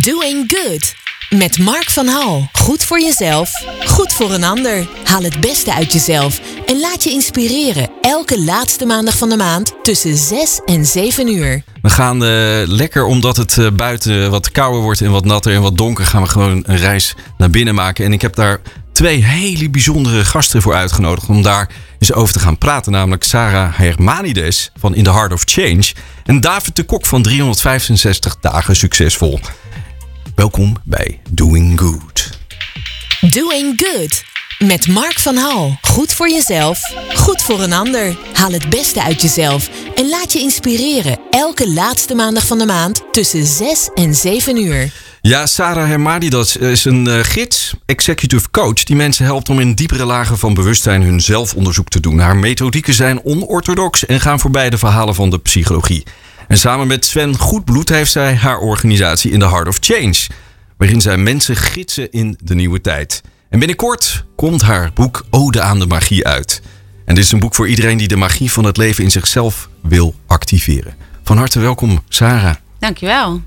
Doing Good. Met Mark van Hal. Goed voor jezelf, goed voor een ander. Haal het beste uit jezelf en laat je inspireren. Elke laatste maandag van de maand tussen 6 en 7 uur. We gaan eh, lekker, omdat het eh, buiten wat kouder wordt en wat natter en wat donker, gaan we gewoon een reis naar binnen maken. En ik heb daar twee hele bijzondere gasten voor uitgenodigd om daar eens over te gaan praten. Namelijk Sarah Hermanides van In the Heart of Change en David de Kok van 365 dagen succesvol. Welkom bij Doing Good. Doing Good. Met Mark van Hal. Goed voor jezelf, goed voor een ander. Haal het beste uit jezelf en laat je inspireren. Elke laatste maandag van de maand tussen 6 en 7 uur. Ja, Sarah Hermadidas is een uh, gids, executive coach, die mensen helpt om in diepere lagen van bewustzijn hun zelfonderzoek te doen. Haar methodieken zijn onorthodox en gaan voorbij de verhalen van de psychologie. En samen met Sven Goedbloed heeft zij haar organisatie In the Heart of Change, waarin zij mensen gidsen in de nieuwe tijd. En binnenkort komt haar boek Ode aan de Magie uit. En dit is een boek voor iedereen die de magie van het leven in zichzelf wil activeren. Van harte welkom, Sarah. Dankjewel.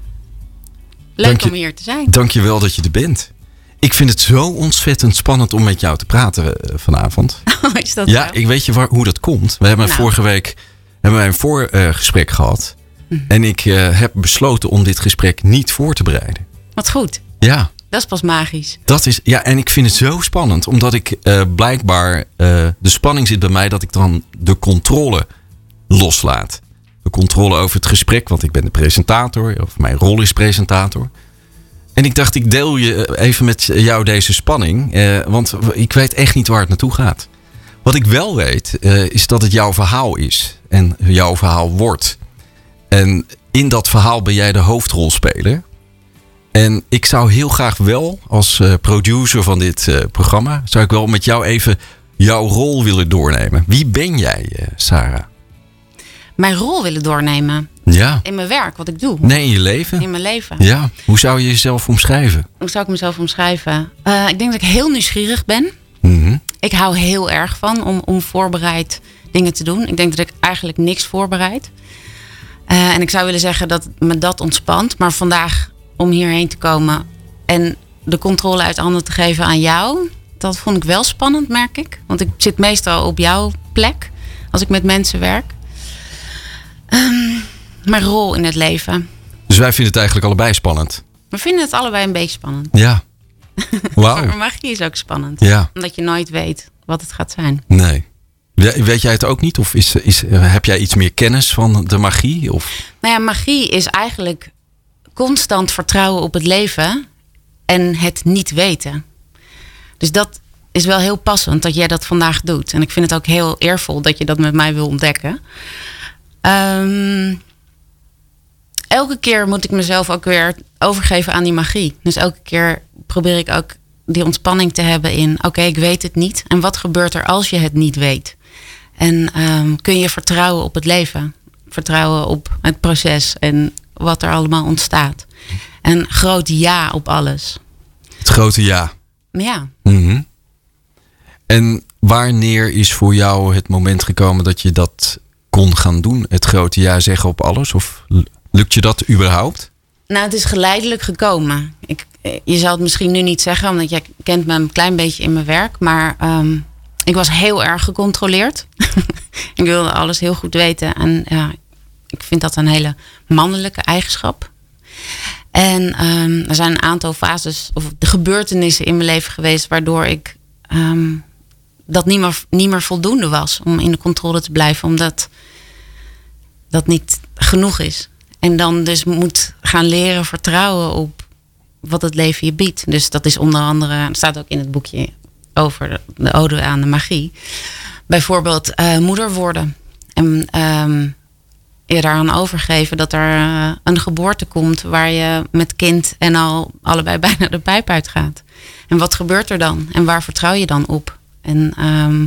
Leuk Dank je- om hier te zijn. Dankjewel dat je er bent. Ik vind het zo ontzettend spannend om met jou te praten eh, vanavond. Is dat Ja, ik weet je waar, hoe dat komt. We hebben Nou. vorige week hebben wij een voorgesprek gehad. En ik eh, heb besloten om dit gesprek niet voor te bereiden. Wat goed. Ja, Dat is pas magisch. dat is. Ja, en ik vind het zo spannend. Omdat ik eh, blijkbaar. eh, de spanning zit bij mij dat ik dan de controle loslaat. De controle over het gesprek, want ik ben de presentator. Of mijn rol is presentator. En ik dacht, ik deel je even met jou deze spanning. want ik weet echt niet waar het naartoe gaat. Wat ik wel weet, is dat het jouw verhaal is. En jouw verhaal wordt. En in dat verhaal ben jij de hoofdrolspeler. En ik zou heel graag wel, als eh, producer van dit eh, programma, zou ik wel met jou even jouw rol willen doornemen. Wie ben jij, eh, Sarah? Mijn rol willen doornemen. Ja. In mijn werk, wat ik doe. Nee, in je leven? In mijn leven. Ja. Hoe zou je jezelf omschrijven? Hoe zou ik mezelf omschrijven? Ik denk dat ik heel nieuwsgierig ben. Mhm. Ik hou heel erg van om, om voorbereid dingen te doen. Ik denk dat ik eigenlijk niks voorbereid. Eh, en ik zou willen zeggen dat me dat ontspant. Maar vandaag om hierheen te komen en de controle uit handen te geven aan jou, dat vond ik wel spannend, merk ik. Want ik zit meestal op jouw plek als ik met mensen werk. Ehm, mijn rol in het leven. Dus wij vinden het eigenlijk allebei spannend. We vinden het allebei een beetje spannend. Ja. Maar Wauw. magie is ook spannend. Ja. Omdat je nooit weet wat het gaat zijn. Nee. We- Weet jij het ook niet? Of is, is, heb jij iets meer kennis van de magie? Of? Nou ja, magie is eigenlijk constant vertrouwen op het leven en het niet weten. Dus dat is wel heel passend dat jij dat vandaag doet. En ik vind het ook heel eervol dat je dat met mij wil ontdekken. Ehm, elke keer moet ik mezelf ook weer overgeven aan die magie. Dus elke keer probeer ik ook die ontspanning te hebben in: oké, ik weet het niet. En wat gebeurt er als je het niet weet? En ehm, kun je vertrouwen op het leven? Vertrouwen op het proces en wat er allemaal ontstaat. En groot ja op alles. Het grote ja. Ja, Mhm. En wanneer is voor jou het moment gekomen dat je dat kon gaan doen? Het grote ja zeggen op alles? Of lukt je dat überhaupt? nou, het is geleidelijk gekomen. Ik, je zal het misschien nu niet zeggen, omdat jij kent me een klein beetje in mijn werk. Maar ehm, ik was heel erg gecontroleerd. ik wilde alles heel goed weten. En ja, ik vind dat een hele mannelijke eigenschap. En ehm, er zijn een aantal fases of gebeurtenissen in mijn leven geweest waardoor ik ehm, dat niet meer, niet meer voldoende was om in de controle te blijven, omdat dat niet genoeg is. En dan dus moet gaan leren vertrouwen op wat het leven je biedt. Dus dat is onder andere, staat ook in het boekje over de, de ode aan de magie. Bijvoorbeeld eh, moeder worden. En ehm, je daaraan overgeven dat er eh, een geboorte komt waar je met kind en al allebei bijna de pijp uitgaat. En wat gebeurt er dan? En waar vertrouw je dan op? En ehm,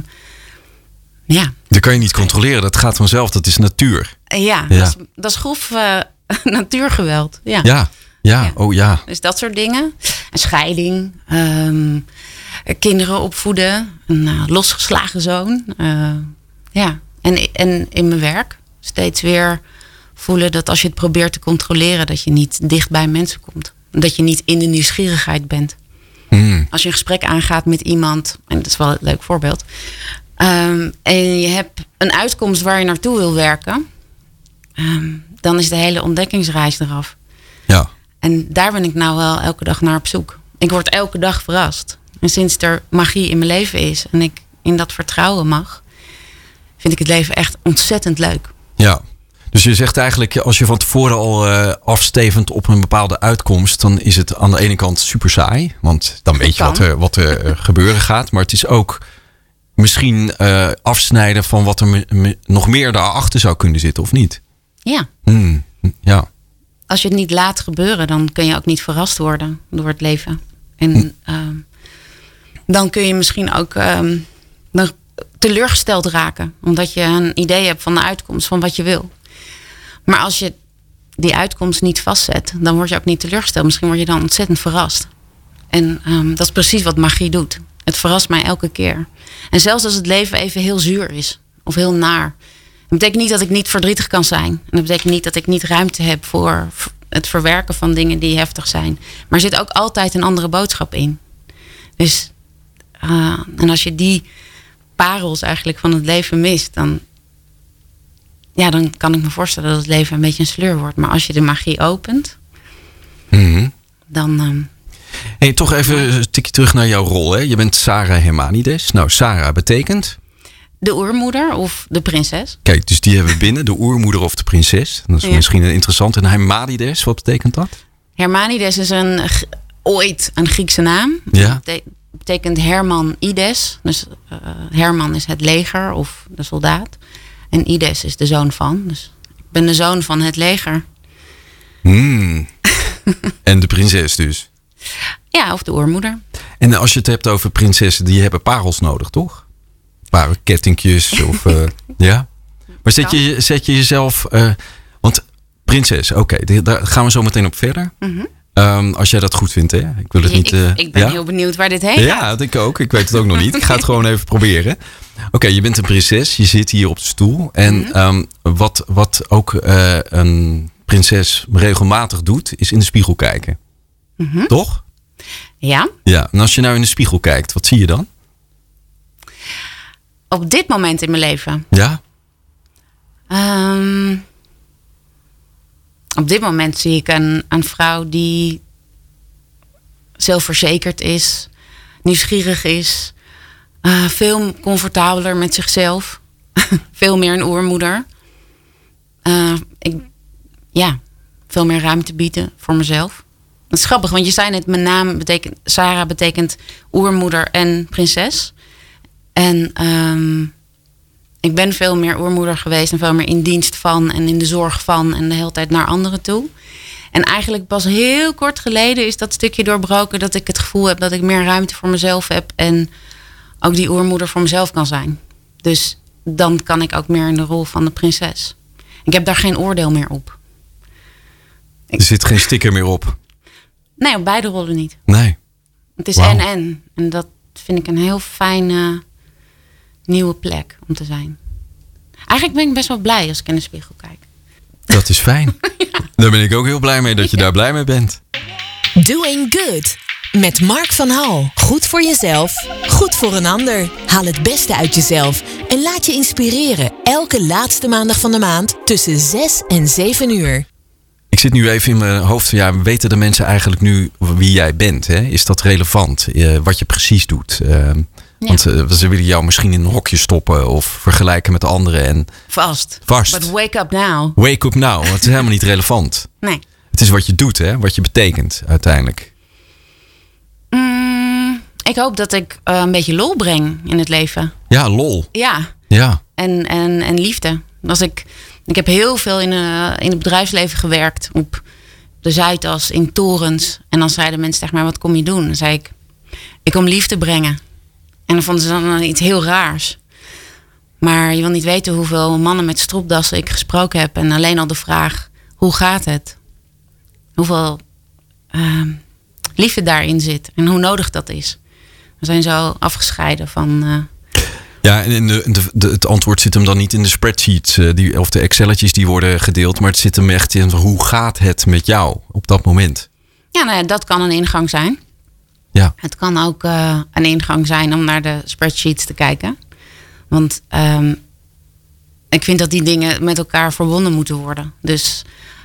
ja, Dat kan je niet controleren. Dat gaat vanzelf. Dat is natuur. En ja, Ja. Dat, is, dat is grof eh, natuurgeweld. Ja. Ja. Ja. Ja. Oh ja. Dus dat soort dingen. Een scheiding. ehm, kinderen opvoeden. Een eh, losgeslagen zoon. eh, ja. En, en in mijn werk steeds weer voelen dat als je het probeert te controleren, dat je niet dicht bij mensen komt. Dat je niet in de nieuwsgierigheid bent. Hmm. Als je een gesprek aangaat met iemand, en dat is wel een leuk voorbeeld. ehm, en je hebt een uitkomst waar je naartoe wil werken. ehm, dan is de hele ontdekkingsreis eraf. Ja. En daar ben ik nou wel elke dag naar op zoek. Ik word elke dag verrast. En sinds er magie in mijn leven is en ik in dat vertrouwen mag, vind ik het leven echt ontzettend leuk. Ja. Dus je zegt eigenlijk, als je van tevoren al eh afstevend op een bepaalde uitkomst, dan is het aan de ene kant super saai. Want dan weet je wat er, wat er eh, gebeuren gaat. Maar het is ook misschien eh, afsnijden van wat er me- me- nog meer daarachter zou kunnen zitten, of niet? Ja, Hmm. Ja. als je het niet laat gebeuren, dan kun je ook niet verrast worden door het leven. En ehm, dan kun je misschien ook ehm, teleurgesteld raken, omdat je een idee hebt van de uitkomst van wat je wil. Maar als je die uitkomst niet vastzet, dan word je ook niet teleurgesteld. Misschien word je dan ontzettend verrast. En ehm, dat is precies wat magie doet. Het verrast mij elke keer. En zelfs als het leven even heel zuur is of heel naar. Dat betekent niet dat ik niet verdrietig kan zijn. En dat betekent niet dat ik niet ruimte heb voor het verwerken van dingen die heftig zijn. Maar er zit ook altijd een andere boodschap in. Dus, ah, en als je die parels eigenlijk van het leven mist, dan, ja, dan kan ik me voorstellen dat het leven een beetje een sleur wordt. Maar als je de magie opent, Mhm. dan. ehm, Hey, toch even een tikje terug naar jouw rol. Hè? Je bent Sarah Hermanides. Nou, Sarah betekent. de oermoeder of de prinses. Kijk, dus die hebben we binnen. De oermoeder of de prinses. Dat is Ja. misschien interessant. En Hermanides, wat betekent dat? Hermanides is een, ooit een Griekse naam. Ja. Dat betekent Herman Ides. Dus eh, Herman is het leger of de soldaat. En Ides is de zoon van. Dus ik ben de zoon van het leger. Hmm. en de prinses dus. Ja, of de oermoeder. En als je het hebt over prinsessen, die hebben parels nodig, toch? Parenkettingjes of... eh, ja? Maar zet je, zet je jezelf... eh, want prinses, oké, daar gaan we zo meteen op verder. Ehm, als jij dat goed vindt, hè? Ik wil het niet... Ik, eh, ik ben ja? heel benieuwd waar dit heen gaat. Ja, dat ik ook. Ik weet het ook nog niet. Ik ga het gewoon even proberen. Oké, je bent een prinses. Je zit hier op de stoel. En Mhm. ehm, wat, wat ook eh, een prinses regelmatig doet, is in de spiegel kijken. Mhm. Toch? Ja, Ja. En als je nou in de spiegel kijkt, wat zie je dan? op dit moment in mijn leven. Ja? Ehm, op dit moment zie ik een, een vrouw die zelfverzekerd is, nieuwsgierig is, eh, veel comfortabeler met zichzelf, veel meer een oermoeder. Eh, ik, ja, veel meer ruimte bieden voor mezelf. Dat is grappig, want je zei net, mijn naam betekent, Sarah betekent oermoeder en prinses. En ehm, ik ben veel meer oermoeder geweest en veel meer in dienst van en in de zorg van en de hele tijd naar anderen toe. En eigenlijk pas heel kort geleden is dat stukje doorbroken dat ik het gevoel heb dat ik meer ruimte voor mezelf heb en ook die oermoeder voor mezelf kan zijn. Dus dan kan ik ook meer in de rol van de prinses. Ik heb daar geen oordeel meer op. Er zit geen sticker meer op. Nee, op beide rollen niet. Nee. Het is en en. En dat vind ik een heel fijne nieuwe plek om te zijn. Eigenlijk ben ik best wel blij als ik in de spiegel kijk. Dat is fijn. Daar ben ik ook heel blij mee dat je daar blij mee bent. Doing Good. Met Mark van Hal. Goed voor jezelf, goed voor een ander. Haal het beste uit jezelf en laat je inspireren. Elke laatste maandag van de maand tussen 6 en 7 uur. Ik zit nu even in mijn hoofd. Ja, weten de mensen eigenlijk nu wie jij bent? Hè? Is dat relevant? Eh, wat je precies doet? Want eh, ze willen jou misschien in een hokje stoppen of vergelijken met anderen. En Vast. Vast. But wake up now. wake up now. Want het is helemaal niet relevant. Nee. Het is wat je doet, hè? wat je betekent uiteindelijk. Mm, ik hoop dat ik eh, een beetje lol breng in het leven. Ja, lol. Ja. Ja. En, en, en liefde. Als ik, ik heb heel veel in, eh, in het bedrijfsleven gewerkt. Op de Zuidas, in torens. En dan zeiden mensen tegen mij, wat kom je doen? Dan zei ik, ik kom liefde brengen. En dan vonden ze dan iets heel raars. Maar je wil niet weten hoeveel mannen met stropdassen ik gesproken heb. En alleen al de vraag, hoe gaat het? Hoeveel ehm, liefde daarin zit. En hoe nodig dat is. We zijn zo afgescheiden van... eh, Ja, en de, de- het antwoord zit hem dan niet in de spreadsheets eh, die, of de Excelletjes die worden gedeeld. Maar het zit hem echt in hoe gaat het met jou op dat moment? Ja, nou ja, dat kan een ingang zijn. Ja. Het kan ook uh, een ingang zijn om naar de spreadsheets te kijken. Want um, ik vind dat die dingen met elkaar verbonden moeten worden. Dus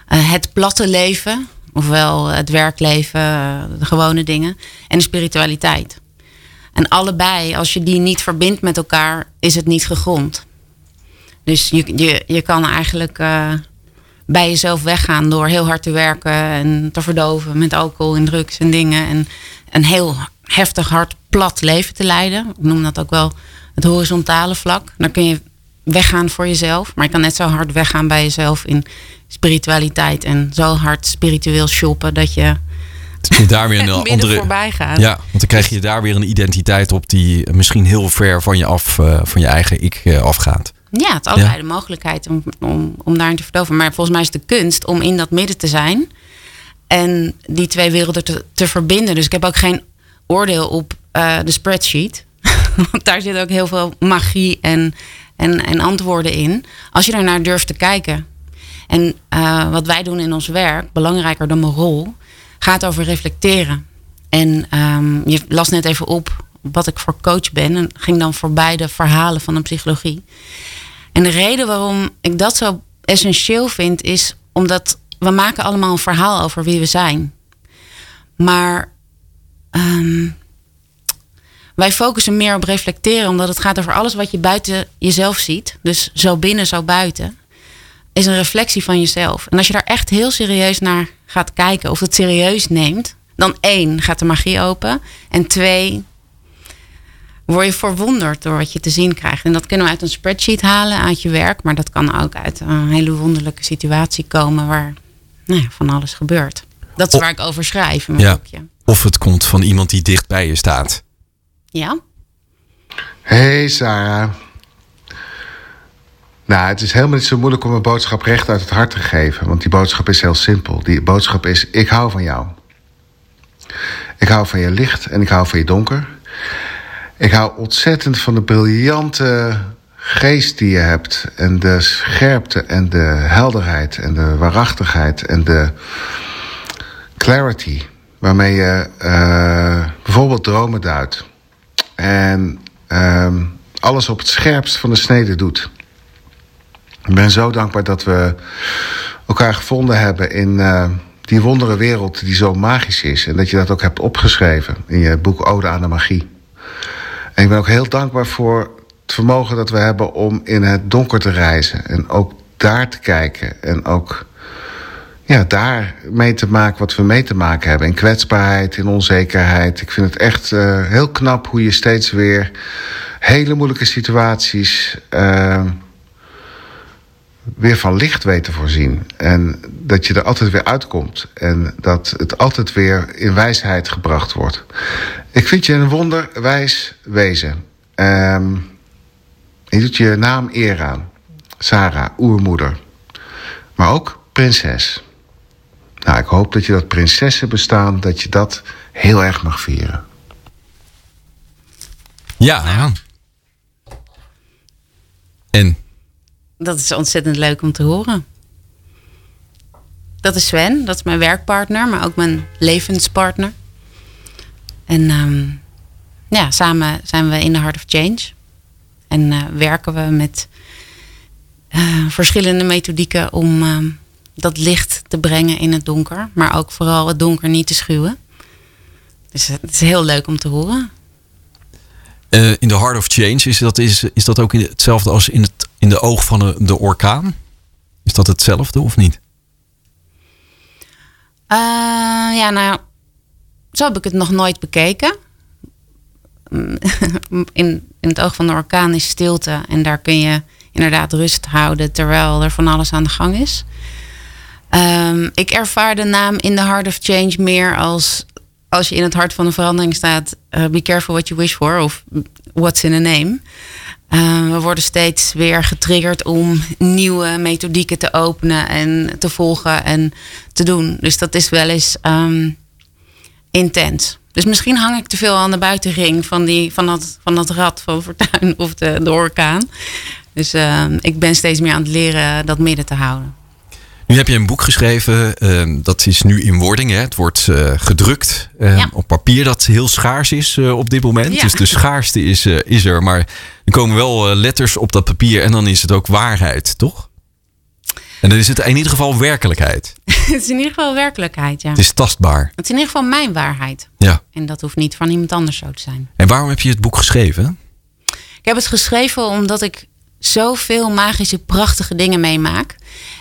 uh, het platte leven, ofwel het werkleven, de gewone dingen, en de spiritualiteit. En allebei, als je die niet verbindt met elkaar, is het niet gegrond. Dus je, je, je kan eigenlijk bij jezelf weggaan door heel hard te werken en te verdoven met alcohol en drugs en dingen. En een heel heftig, hard, plat leven te leiden. Ik noem dat ook wel het horizontale vlak. Dan kun je weggaan voor jezelf. Maar je kan net zo hard weggaan bij jezelf in spiritualiteit. En zo hard spiritueel shoppen dat je daar weer een andere voorbij gaat. Ja, want dan krijg je daar weer een identiteit op die misschien heel ver van je af, uh, van je eigen ik uh, afgaat. Ja, het is allebei ja. de mogelijkheid om, om, om daarin te verdoven. Maar volgens mij is de kunst om in dat midden te zijn en die twee werelden te, verbinden. Dus ik heb ook geen oordeel op uh, de spreadsheet. Want daar zit ook heel veel magie en, en, en antwoorden in. Als je daarnaar durft te kijken. En uh, wat wij doen in ons werk, belangrijker dan mijn rol, gaat over reflecteren. En um, je las net even op wat ik voor coach ben. En ging dan voorbij de verhalen van de psychologie. En de reden waarom ik dat zo essentieel vind, is omdat we maken allemaal een verhaal over wie we zijn. Maar um, wij focussen meer op reflecteren, omdat het gaat over alles wat je buiten jezelf ziet. Dus zo binnen, zo buiten. Is een reflectie van jezelf. En als je daar echt heel serieus naar gaat kijken, of het serieus neemt, dan één, gaat de magie open. En twee, word je verwonderd door wat je te zien krijgt. En dat kunnen we uit een spreadsheet halen, uit je werk. Maar dat kan ook uit een hele wonderlijke situatie komen waar nou ja, van alles gebeurt. Dat is waar ik over schrijf in mijn ja. boekje. Of het komt van iemand die dicht bij je staat. Ja. Hey Sarah. Nou, het is helemaal niet zo moeilijk om een boodschap recht uit het hart te geven. Want die boodschap is heel simpel. Die boodschap is: ik hou van jou. Ik hou van je licht en ik hou van je donker. Ik hou ontzettend van de briljante geest die je hebt. En de scherpte en de helderheid en de waarachtigheid en de clarity. Waarmee je uh, bijvoorbeeld dromen duidt. En uh, alles op het scherpst van de snede doet. Ik ben zo dankbaar dat we elkaar gevonden hebben in uh, die wondere wereld die zo magisch is. En dat je dat ook hebt opgeschreven in je boek Ode aan de Magie. En ik ben ook heel dankbaar voor het vermogen dat we hebben om in het donker te reizen. En ook daar te kijken. En ook ja, daar mee te maken wat we mee te maken hebben. In kwetsbaarheid, in onzekerheid. Ik vind het echt uh, heel knap hoe je steeds weer hele moeilijke situaties uh, weer van licht weet te voorzien. En dat je er altijd weer uitkomt. En dat het altijd weer in wijsheid gebracht wordt. Ik vind je een wonderwijs wezen. Um, je doet je naam eer aan. Sarah, oermoeder. Maar ook prinses. Nou, ik hoop dat je dat prinsessenbestaan, dat je dat heel erg mag vieren. Ja, ja. En? Dat is ontzettend leuk om te horen. Dat is Sven, dat is mijn werkpartner, maar ook mijn levenspartner. En um, ja, samen zijn we in the Heart of Change. En uh, werken we met uh, verschillende methodieken om uh, dat licht te brengen in het donker. Maar ook vooral het donker niet te schuwen. Dus het is heel leuk om te horen. Uh, in the Heart of Change, is dat, is, is dat ook hetzelfde als in, het, in de oog van de, de orkaan? Is dat hetzelfde of niet? Ja, nou, zo heb ik het nog nooit bekeken. In, in het oog van de orkaan is stilte en daar kun je inderdaad rust houden terwijl er van alles aan de gang is. Um, ik ervaar de naam In the Heart of Change meer als als je in het hart van de verandering staat, uh, be careful what you wish for of what's in a name. Uh, we worden steeds weer getriggerd om nieuwe methodieken te openen en te volgen en te doen. Dus dat is wel eens um, intens. Dus misschien hang ik te veel aan de buitenring van, die, van, dat, van dat rad van Fortuin of de, de orkaan. Dus uh, ik ben steeds meer aan het leren dat midden te houden. Nu heb je een boek geschreven, uh, dat is nu in wording. Hè? Het wordt uh, gedrukt ja. op papier dat heel schaars is op dit moment. Ja. Dus de schaarste is, is er. Maar er komen wel letters op dat papier en dan is het ook waarheid, toch? En dan is het in ieder geval werkelijkheid. het is in ieder geval werkelijkheid, ja. Het is tastbaar. Het is in ieder geval mijn waarheid. Ja. En dat hoeft niet van iemand anders zo te zijn. En waarom heb je het boek geschreven? Ik heb het geschreven omdat ik zoveel magische, prachtige dingen meemaak.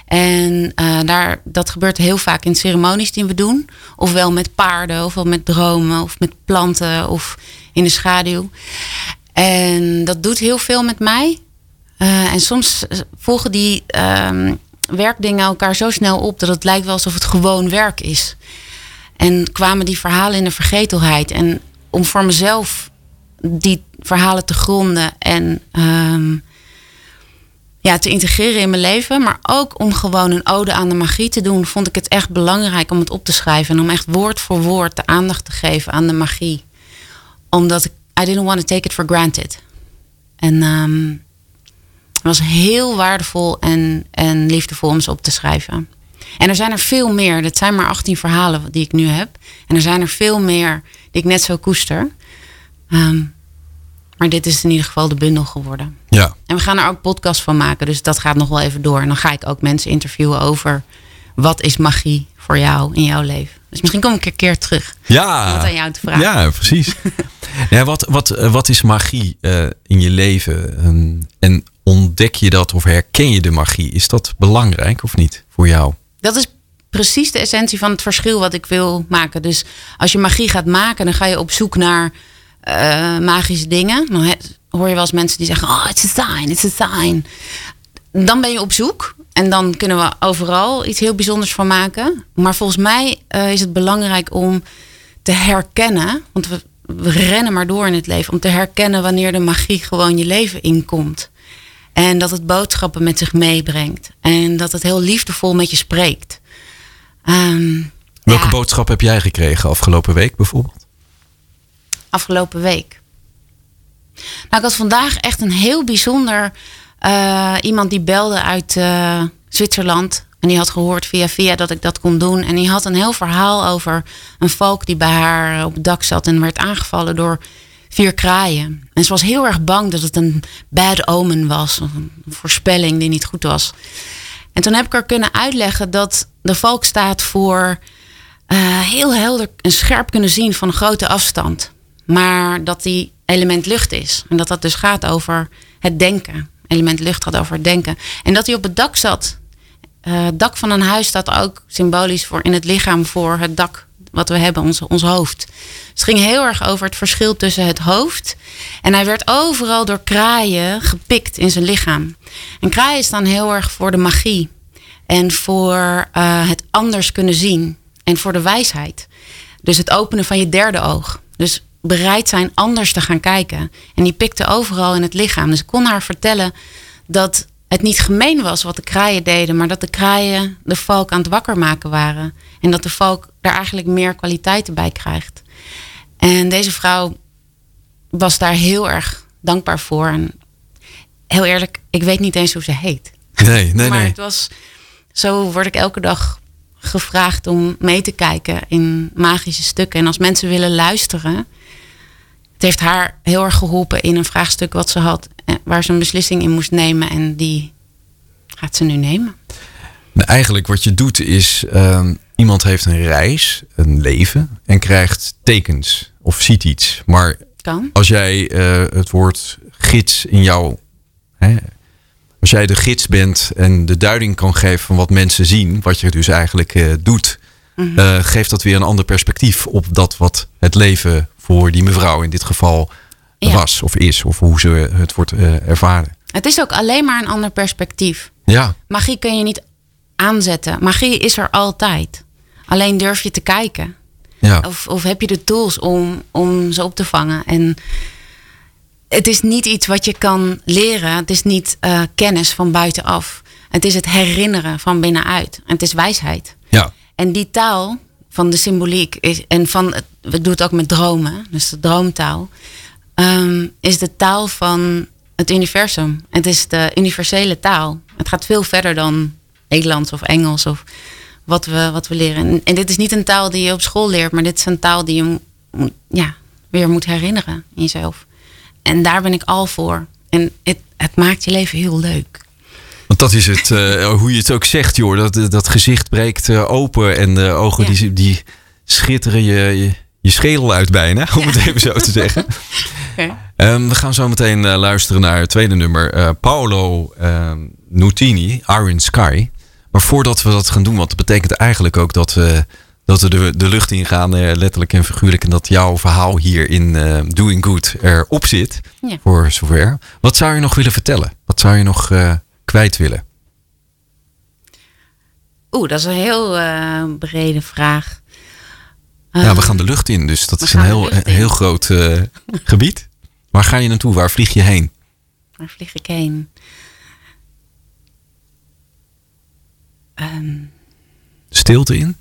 En uh, daar, dat gebeurt heel vaak in ceremonies die we doen. Ofwel met paarden, ofwel met dromen, of met planten, of in de schaduw. En dat doet heel veel met mij. Uh, en soms volgen die uh, werkdingen elkaar zo snel op dat het lijkt wel alsof het gewoon werk is. En kwamen die verhalen in de vergetelheid. En om voor mezelf die verhalen te gronden en um, ja, te integreren in mijn leven. Maar ook om gewoon een ode aan de magie te doen, vond ik het echt belangrijk om het op te schrijven. En om echt woord voor woord de aandacht te geven aan de magie. Omdat ik, I didn't want to take it for granted. En het was heel waardevol en, en liefdevol om ze op te schrijven. En er zijn er veel meer. Dat zijn maar 18 verhalen die ik nu heb. En er zijn er veel meer die ik net zo koester. Um, maar dit is in ieder geval de bundel geworden. Ja. En we gaan er ook podcast van maken. Dus dat gaat nog wel even door. En dan ga ik ook mensen interviewen over... wat is magie voor jou in jouw leven. Dus misschien kom ik een keer terug. Ja. Om het aan jou te vragen. Ja, precies. ja, wat, wat, wat is magie uh, in je leven? Um, en ontdek je dat of herken je de magie? Is dat belangrijk of niet voor jou? Dat is precies de essentie van het verschil wat ik wil maken. Dus als je magie gaat maken, dan ga je op zoek naar uh, magische dingen. Dan hoor je wel eens mensen die zeggen: Oh, it's a sign, it's a sign. Dan ben je op zoek. En dan kunnen we overal iets heel bijzonders van maken. Maar volgens mij uh, is het belangrijk om te herkennen. Want we, we rennen maar door in het leven. Om te herkennen wanneer de magie gewoon je leven inkomt. En dat het boodschappen met zich meebrengt. En dat het heel liefdevol met je spreekt. Um, Welke ja. boodschap heb jij gekregen afgelopen week bijvoorbeeld? Afgelopen week. Nou, ik had vandaag echt een heel bijzonder uh, iemand die belde uit uh, Zwitserland. En die had gehoord via via dat ik dat kon doen. En die had een heel verhaal over een valk die bij haar op het dak zat en werd aangevallen door vier kraaien. En ze was heel erg bang dat het een bad omen was. Een voorspelling die niet goed was. En toen heb ik haar kunnen uitleggen dat de valk staat voor uh, heel helder en scherp kunnen zien van een grote afstand. Maar dat die element lucht is. En dat dat dus gaat over het denken. Element lucht gaat over het denken. En dat hij op het dak zat. Uh, het dak van een huis staat ook symbolisch voor in het lichaam voor het dak wat we hebben, ons, ons hoofd. Dus het ging heel erg over het verschil tussen het hoofd. En hij werd overal door kraaien gepikt in zijn lichaam. En kraaien staan heel erg voor de magie. En voor uh, het anders kunnen zien. En voor de wijsheid. Dus het openen van je derde oog. Dus bereid zijn anders te gaan kijken. En die pikte overal in het lichaam. Dus ik kon haar vertellen dat het niet gemeen was wat de kraaien deden, maar dat de kraaien de valk aan het wakker maken waren. En dat de valk daar eigenlijk meer kwaliteiten bij krijgt. En deze vrouw was daar heel erg dankbaar voor. En heel eerlijk, ik weet niet eens hoe ze heet. Nee, nee, maar nee. het was, zo word ik elke dag gevraagd om mee te kijken in magische stukken. En als mensen willen luisteren, het heeft haar heel erg geholpen in een vraagstuk wat ze had, waar ze een beslissing in moest nemen. En die gaat ze nu nemen. Nou, eigenlijk wat je doet is, um, iemand heeft een reis, een leven en krijgt tekens of ziet iets. Maar kan. als jij uh, het woord gids in jou, hè, als jij de gids bent en de duiding kan geven van wat mensen zien, wat je dus eigenlijk uh, doet, mm -hmm. geeft dat weer een ander perspectief op dat wat het leven voor die mevrouw in dit geval ja. was of is, of hoe ze het wordt ervaren. Het is ook alleen maar een ander perspectief. Ja. Magie kun je niet aanzetten. Magie is er altijd. Alleen durf je te kijken. Ja. Of, of heb je de tools om, om ze op te vangen. En het is niet iets wat je kan leren. Het is niet uh, kennis van buitenaf. Het is het herinneren van binnenuit. En het is wijsheid. Ja. En die taal van de symboliek is, en van, we doen het ook met dromen, dus de droomtaal, um, is de taal van het universum. Het is de universele taal. Het gaat veel verder dan Nederlands of Engels of wat we, wat we leren. En, en dit is niet een taal die je op school leert, maar dit is een taal die je ja, weer moet herinneren in jezelf. En daar ben ik al voor. En het, het maakt je leven heel leuk. Want dat is het, eh, hoe je het ook zegt, joh. Dat, dat gezicht breekt eh, open en de ogen Ja. die, die schitteren je, je, je schedel uit bijna, om het even zo te zeggen. Ehm, we gaan zo meteen eh, luisteren naar het tweede nummer. Paolo ehm, Nutini, Iron Sky. Maar voordat we dat gaan doen, want dat betekent eigenlijk ook dat we, dat we de, de lucht ingaan, eh, letterlijk en figuurlijk. En dat jouw verhaal hier in eh, Doing Good erop zit, Ja. voor zover. Wat zou je nog willen vertellen? Wat zou je nog eh, kwijt willen? Oeh, dat is een heel brede vraag. Ja, we gaan de lucht in, dus dat we is een gaan heel, een heel groot gebied. Waar ga je naartoe? Waar vlieg je heen? Waar vlieg ik heen? Ehm, Stilte in?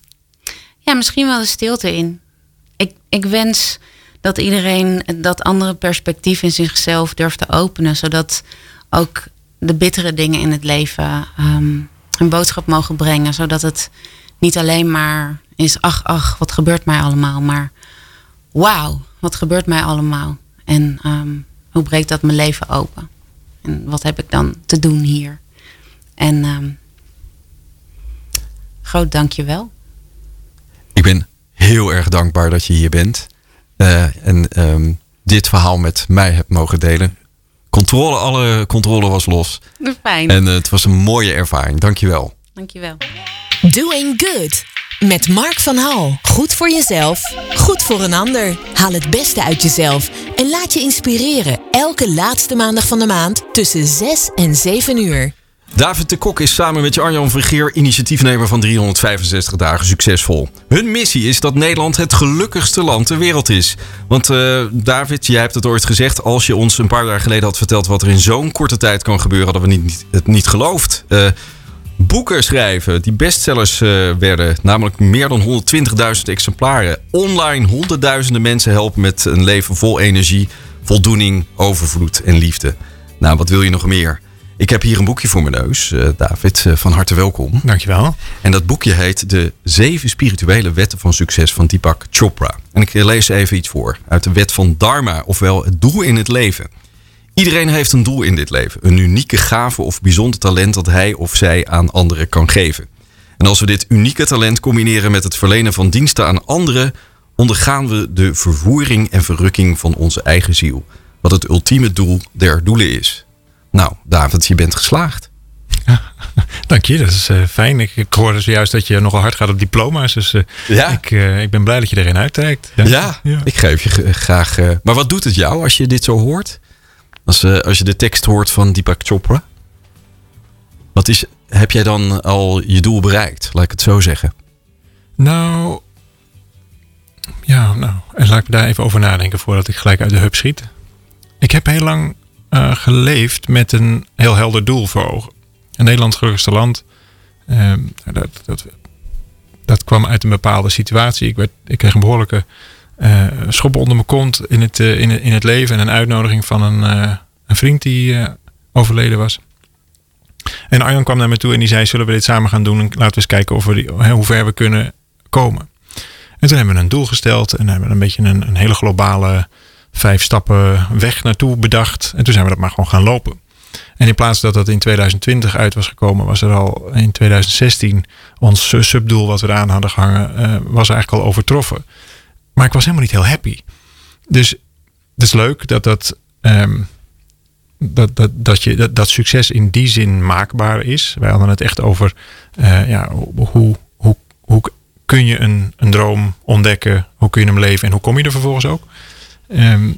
ja, misschien wel de stilte in. Ik, ik wens dat iedereen dat andere perspectief in zichzelf durft te openen. Zodat ook de bittere dingen in het leven ehm, een boodschap mogen brengen. Zodat het niet alleen maar is, ach, ach, wat gebeurt mij allemaal. Maar wauw, wat gebeurt mij allemaal. En ehm, hoe breekt dat mijn leven open? En wat heb ik dan te doen hier? En groot dankjewel. Ik ben heel erg dankbaar dat je hier bent. Eh, en ehm, dit verhaal met mij hebt mogen delen. Controle, alle controle was los. Fijn. En eh, het was een mooie ervaring. Dankjewel. Dankjewel. Doing Good. Met Mark van Hal. Goed voor jezelf, goed voor een ander. Haal het beste uit jezelf en laat je inspireren. Elke laatste maandag van de maand tussen 6 en 7 uur. David de Kok is samen met Arjan Vergeer initiatiefnemer van 365 dagen succesvol. Hun missie is dat Nederland het gelukkigste land ter wereld is. Want eh, David, jij hebt het ooit gezegd, als je ons een paar jaar geleden had verteld wat er in zo'n korte tijd kan gebeuren, hadden we niet, niet- het niet geloofd. Eh, boeken schrijven die bestsellers eh, werden, namelijk meer dan 120.000 exemplaren. Online honderdduizenden mensen helpen met een leven vol energie, voldoening, overvloed en liefde. Nou, wat wil je nog meer? Ik heb hier een boekje voor mijn neus, eh, David. eh, van harte welkom. Dankjewel. En dat boekje heet De Zeven Spirituele Wetten van Succes van Deepak Chopra. En ik lees even iets voor uit de wet van Dharma, ofwel het doel in het leven. Iedereen heeft een doel in dit leven, een unieke gave of bijzonder talent dat hij of zij aan anderen kan geven. En als we dit unieke talent combineren met het verlenen van diensten aan anderen, ondergaan we de vervoering en verrukking van onze eigen ziel. Wat het ultieme doel der doelen is. Nou, David, je bent geslaagd. Dank je, dat is eh, fijn. Ik, ik hoorde zojuist dat je nogal hard gaat op diploma's. Dus eh, Ja. ik, eh, ik ben blij dat je erin uittrekt. Ja, ik geef je graag. maar wat doet het jou als je dit zo hoort? Als, als je de tekst hoort van Deepak Chopra? Wat is, heb jij dan al je doel bereikt? Laat ik het zo zeggen. Nou, ja, nou, en laat ik daar even over nadenken voordat ik gelijk uit de hub schiet. Ik heb heel lang eh, geleefd met een heel helder doel voor ogen. Een Nederlands gelukkigste land. Ehm, dat, dat, dat kwam uit een bepaalde situatie. Ik, werd, ik kreeg een behoorlijke eh schop onder mijn kont in het, eh, in, in het leven. En een uitnodiging van een, een vriend die overleden was. En Arjan kwam naar me toe en die zei: Zullen we dit samen gaan doen? En laten we eens kijken of we hoe ver we kunnen komen. En toen hebben we een doel gesteld en hebben we een beetje een, een hele globale vijf stappen weg naartoe bedacht. En toen zijn we dat maar gewoon gaan lopen. En in plaats dat dat in 2020 uit was gekomen, was er al in 2016 ons su- subdoel wat we eraan hadden gehangen, eh, was eigenlijk al overtroffen. Maar ik was helemaal niet heel happy. Dus het is leuk dat dat, ehm, dat, dat, dat, je, dat, dat succes in die zin maakbaar is. Wij hadden het echt over eh, ja, hoe, hoe, hoe kun je een, een droom ontdekken, hoe kun je hem leven en hoe kom je er vervolgens ook. Ehm,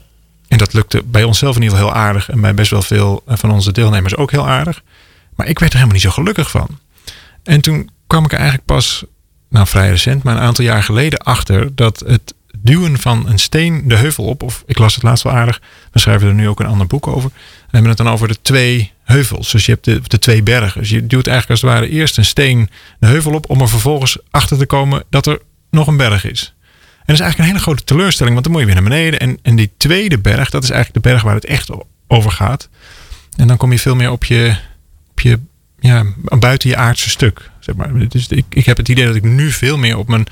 en dat lukte bij onszelf in ieder geval heel aardig en bij best wel veel eh, van onze deelnemers ook heel aardig. Maar ik werd er helemaal niet zo gelukkig van. En toen kwam ik er eigenlijk pas, nou vrij recent, maar een aantal jaar geleden achter dat het duwen van een steen de heuvel op, of ik las het laatst wel aardig, we schrijven er nu ook een ander boek over. We hebben het dan over de twee heuvels. Dus je hebt de, de twee bergen. Dus je duwt eigenlijk als het ware eerst een steen de heuvel op om er vervolgens achter te komen dat er nog een berg is. En dat is eigenlijk een hele grote teleurstelling, want dan moet je weer naar beneden. En, en die tweede berg, dat is eigenlijk de berg waar het echt over gaat. En dan kom je veel meer op je, op je ja, buiten je aardse stuk. Zeg maar. Dus ik, ik heb het idee dat ik nu veel meer op mijn,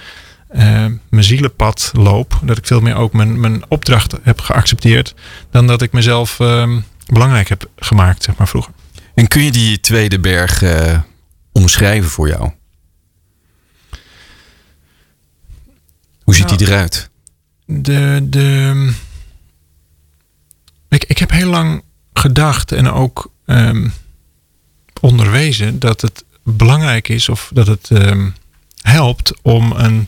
eh, mijn zielenpad loop. Dat ik veel meer ook mijn, mijn opdracht heb geaccepteerd. Dan dat ik mezelf ehm, belangrijk heb gemaakt, zeg maar, vroeger. En kun je die tweede berg eh, omschrijven voor jou? Hoe ziet Nou, die eruit? de, de, ik, ik heb heel lang gedacht en ook ehm, onderwezen dat het belangrijk is of dat het ehm, helpt om een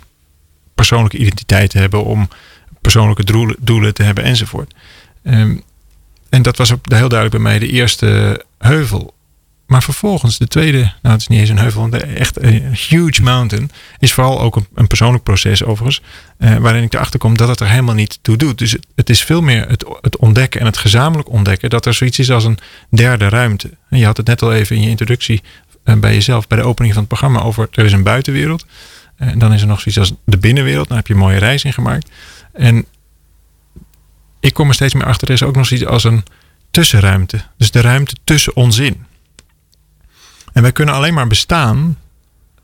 persoonlijke identiteit te hebben, om persoonlijke doelen, doelen te hebben enzovoort. Ehm, en dat was ook heel duidelijk bij mij de eerste heuvel. Maar vervolgens, de tweede, nou het is niet eens een heuvel, de echt een huge mountain, is vooral ook een, een persoonlijk proces overigens, eh, waarin ik erachter kom dat het er helemaal niet toe doet. Dus het, is veel meer het, het ontdekken en het gezamenlijk ontdekken dat er zoiets is als een derde ruimte. En je had het net al even in je introductie eh, bij jezelf, bij de opening van het programma, over er is een buitenwereld. Eh, En dan is er nog zoiets als de binnenwereld. Daar heb je een mooie reis in gemaakt. En ik kom er steeds meer achter, er is ook nog zoiets als een tussenruimte. Dus de ruimte tussen ons in. En wij kunnen alleen maar bestaan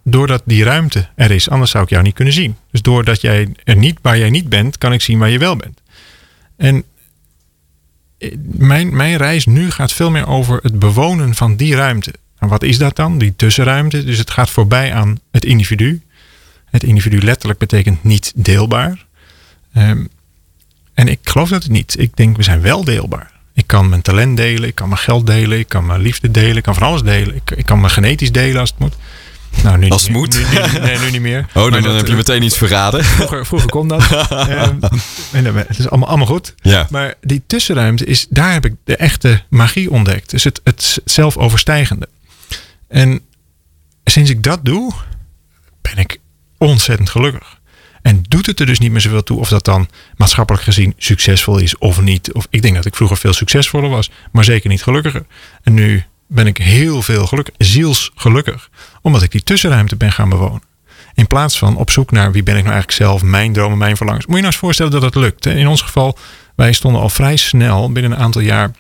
doordat die ruimte er is. Anders zou ik jou niet kunnen zien. Dus doordat jij er niet, waar jij niet bent, kan ik zien waar je wel bent. En eh, mijn, mijn reis nu gaat veel meer over het bewonen van die ruimte. En wat is dat dan? Die tussenruimte. Dus het gaat voorbij aan het individu. Het individu letterlijk betekent niet deelbaar. Ehm, en ik geloof dat het niet. Ik denk, we zijn wel deelbaar. Ik kan mijn talent delen, ik kan mijn geld delen, ik kan mijn liefde delen, ik kan van alles delen. Ik, ik kan me genetisch delen als het moet. Nou, nu Als niet het meer. moet? Nu, nu- nee, nu niet meer. Oh, dan, Maar dan dat, heb je eh, meteen iets verraden. Vroeger, vroeger kon dat. Ehm, en dan- het is allemaal, allemaal goed. Ja. Maar die tussenruimte is, daar heb ik de echte magie ontdekt. Dus het, het zelfoverstijgende. En sinds ik dat doe, ben ik ontzettend gelukkig. En doet het er dus niet meer zoveel toe of dat dan maatschappelijk gezien succesvol is of niet. Of ik denk dat ik vroeger veel succesvoller was, maar zeker niet gelukkiger. En nu ben ik heel veel gelukkig, zielsgelukkig, omdat ik die tussenruimte ben gaan bewonen. In plaats van op zoek naar wie ben ik nou eigenlijk zelf, mijn dromen, mijn verlangens. Moet je nou eens voorstellen dat dat lukt. In ons geval, wij stonden al vrij snel binnen een aantal jaar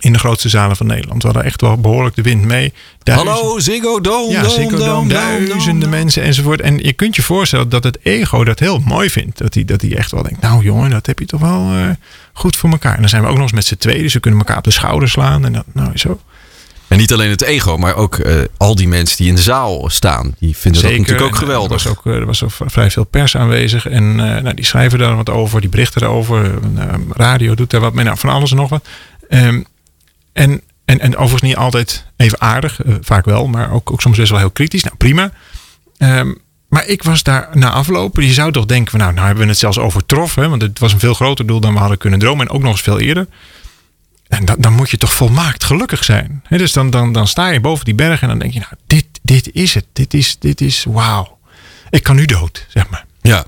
in de grootste zalen van Nederland. We hadden echt wel behoorlijk de wind mee. Duizend- Hallo, Ziggo Dome. ja, Ziggo Dome, duizenden mensen enzovoort. En je kunt je voorstellen dat het ego dat heel mooi vindt. Dat hij, dat hij echt wel denkt, nou jongen, dat heb je toch wel eh, goed voor elkaar. En dan zijn we ook nog eens met z'n tweeën, dus we kunnen elkaar op de schouder slaan. En dat, nou zo. En niet alleen het ego, maar ook eh, al die mensen die in de zaal staan. Die vinden dat natuurlijk ook eh, geweldig. Er was ook, er was ook vrij veel pers aanwezig. En eh, nou, die schrijven daar wat over, die berichten erover. Radio doet daar wat mee. Nou, van alles en nog wat. Ehm, en, en, en overigens niet altijd even aardig. eh, vaak wel, maar ook, ook soms best wel heel kritisch. Nou, prima. Ehm, maar ik was daar na aflopen. Je zou toch denken, van, nou, nou hebben we het zelfs overtroffen. Hè, want het was een veel groter doel dan we hadden kunnen dromen. En ook nog eens veel eerder. En dan, dan moet je toch volmaakt gelukkig zijn. Dus dan, dan, dan sta je boven die berg en dan denk je, nou, dit, dit is het. Dit is, dit is wauw. Ik kan nu dood, zeg maar. Ja,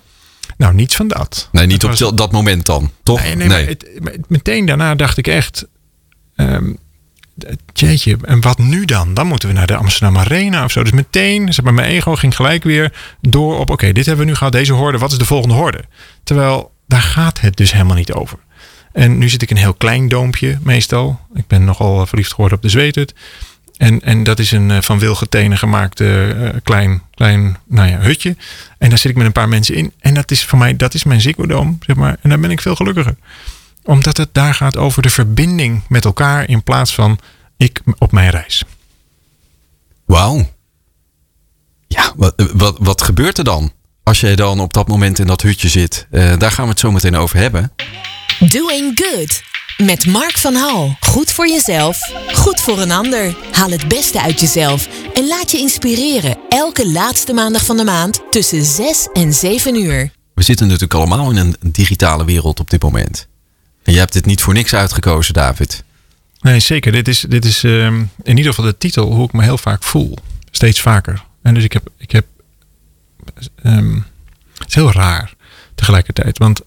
Nou, niets van dat. nee, niet op was- dat- moment dan, toch? Nee, nee, Maar het, maar meteen daarna dacht ik echt... jeetje, en wat nu dan? Dan moeten we naar de Amsterdam Arena of zo. Dus meteen, zeg maar, mijn ego ging gelijk weer door op... Oké, dit hebben we nu gehad, deze horde. Wat is de volgende horde? Terwijl, daar gaat het dus helemaal niet over. En nu zit ik in een heel klein doompje meestal. Ik ben nogal verliefd geworden op de Zweethut. En, en dat is een eh, van wilgetenen gemaakt eh, klein, klein nou ja, hutje. En daar zit ik met een paar mensen in. En dat is voor mij, dat is mijn Ziggo Dome, zeg maar. En daar ben ik veel gelukkiger. Omdat het daar gaat over de verbinding met elkaar in plaats van ik op mijn reis. Wauw. Ja, wat, wat, wat gebeurt er dan? Als jij dan op dat moment in dat hutje zit. Eh, daar gaan we het zo meteen over hebben. Doing Good. Met Mark van Hal. Goed voor jezelf, goed voor een ander. Haal het beste uit jezelf en laat je inspireren. Elke laatste maandag van de maand tussen 6 en 7 uur. We zitten natuurlijk allemaal in een digitale wereld op dit moment. Je hebt dit niet voor niks uitgekozen, David. Nee, zeker. Dit is, dit is ehm, in ieder geval de titel hoe ik me heel vaak voel. Steeds vaker. En dus ik heb. Ik heb ehm, het is heel raar tegelijkertijd. Want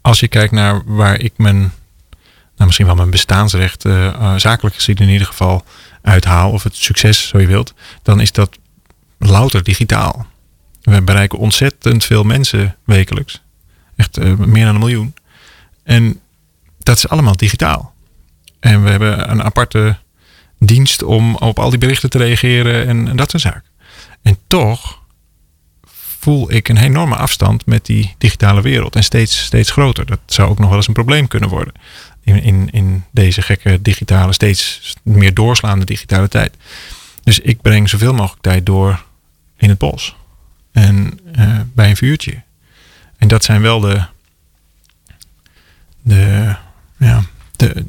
als je kijkt naar waar ik mijn. Nou, misschien wel mijn bestaansrecht, eh, eh, zakelijk gezien in ieder geval, uithaal. Of het succes, zo je wilt. Dan is dat louter digitaal. We bereiken ontzettend veel mensen wekelijks. Echt eh, meer dan een miljoen. En dat is allemaal digitaal. En we hebben een aparte dienst om op al die berichten te reageren en, dat soort zaken. En toch voel ik een enorme afstand met die digitale wereld. En steeds, steeds groter. Dat zou ook nog wel eens een probleem kunnen worden. In, in, in deze gekke digitale, steeds meer doorslaande digitale tijd. Dus ik breng zoveel mogelijk tijd door in het bos. En uh, bij een vuurtje. En dat zijn wel de. de ja,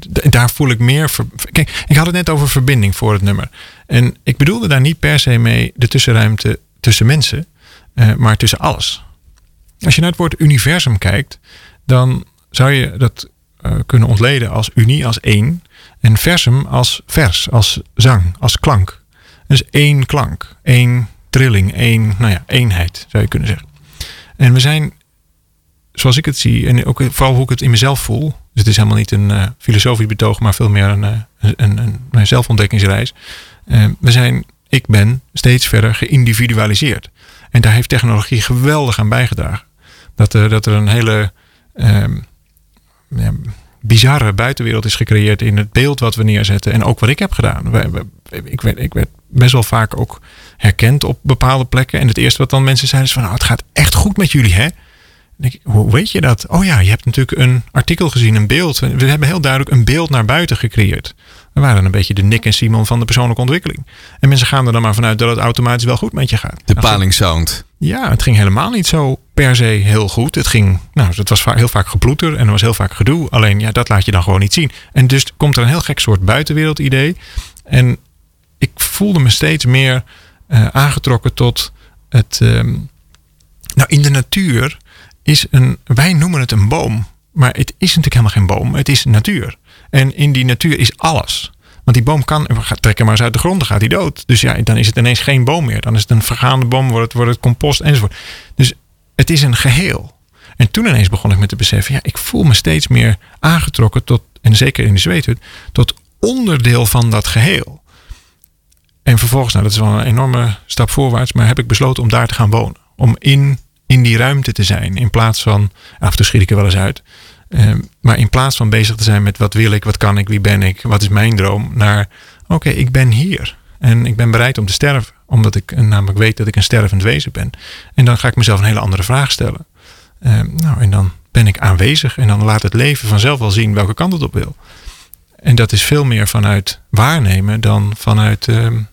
daar voel ik meer. Kijk, ik had het net over verbinding voor het nummer. En ik bedoelde daar niet per se mee de tussenruimte tussen mensen, uh, maar tussen alles. Als je naar het woord universum kijkt, dan zou je dat uh, kunnen ontleden als unie, als één. En versum als vers, als zang, als klank. Dus één klank, één trilling, één nou ja, eenheid zou je kunnen zeggen. En we zijn, zoals ik het zie, en ook vooral hoe ik het in mezelf voel. Dus het is helemaal niet een uh, filosofisch betoog, maar veel meer een, uh, een, een, een zelfontdekkingsreis. Uh, we zijn, ik ben steeds verder geïndividualiseerd. En daar heeft technologie geweldig aan bijgedragen. Dat, dat er een hele ja, bizarre buitenwereld is gecreëerd in het beeld wat we neerzetten. En ook wat ik heb gedaan. Ik werd, ik werd best wel vaak ook herkend op bepaalde plekken. En het eerste wat dan mensen zeiden is van nou, het gaat echt goed met jullie hè. Ik, hoe weet je dat? Oh ja, je hebt natuurlijk een artikel gezien, een beeld. We hebben heel duidelijk een beeld naar buiten gecreëerd. We waren een beetje de Nick en Simon van de persoonlijke ontwikkeling. En mensen gaan er dan maar vanuit dat het automatisch wel goed met je gaat. De paling sound. Ja, het ging helemaal niet zo per se heel goed. Het ging, nou, het was heel vaak geploeter en er was heel vaak gedoe. Alleen ja, dat laat je dan gewoon niet zien. En dus komt er een heel gek soort buitenwereld idee. En ik voelde me steeds meer uh, aangetrokken tot het. Um, nou, in de natuur is een. Wij noemen het een boom. Maar het is natuurlijk helemaal geen boom. Het is natuur. En in die natuur is alles. Want die boom kan, trekken maar eens uit de grond, dan gaat hij dood. Dus ja, dan is het ineens geen boom meer. Dan is het een vergaande boom, wordt het, wordt het compost enzovoort. Dus het is een geheel. En toen ineens begon ik me te beseffen, ja, ik voel me steeds meer aangetrokken tot, en zeker in de zweethut, tot onderdeel van dat geheel. En vervolgens, nou dat is wel een enorme stap voorwaarts, maar heb ik besloten om daar te gaan wonen. Om in, in die ruimte te zijn. In plaats van, af en toe schiet ik er wel eens uit. Um, maar in plaats van bezig te zijn met wat wil ik, wat kan ik, wie ben ik, wat is mijn droom, naar oké, ik ben hier. En ik ben bereid om te sterven, omdat ik namelijk weet dat ik een stervend wezen ben. En dan ga ik mezelf een hele andere vraag stellen. Um, nou, en dan ben ik aanwezig en dan laat het leven vanzelf wel zien welke kant het op wil. En dat is veel meer vanuit waarnemen dan vanuit um,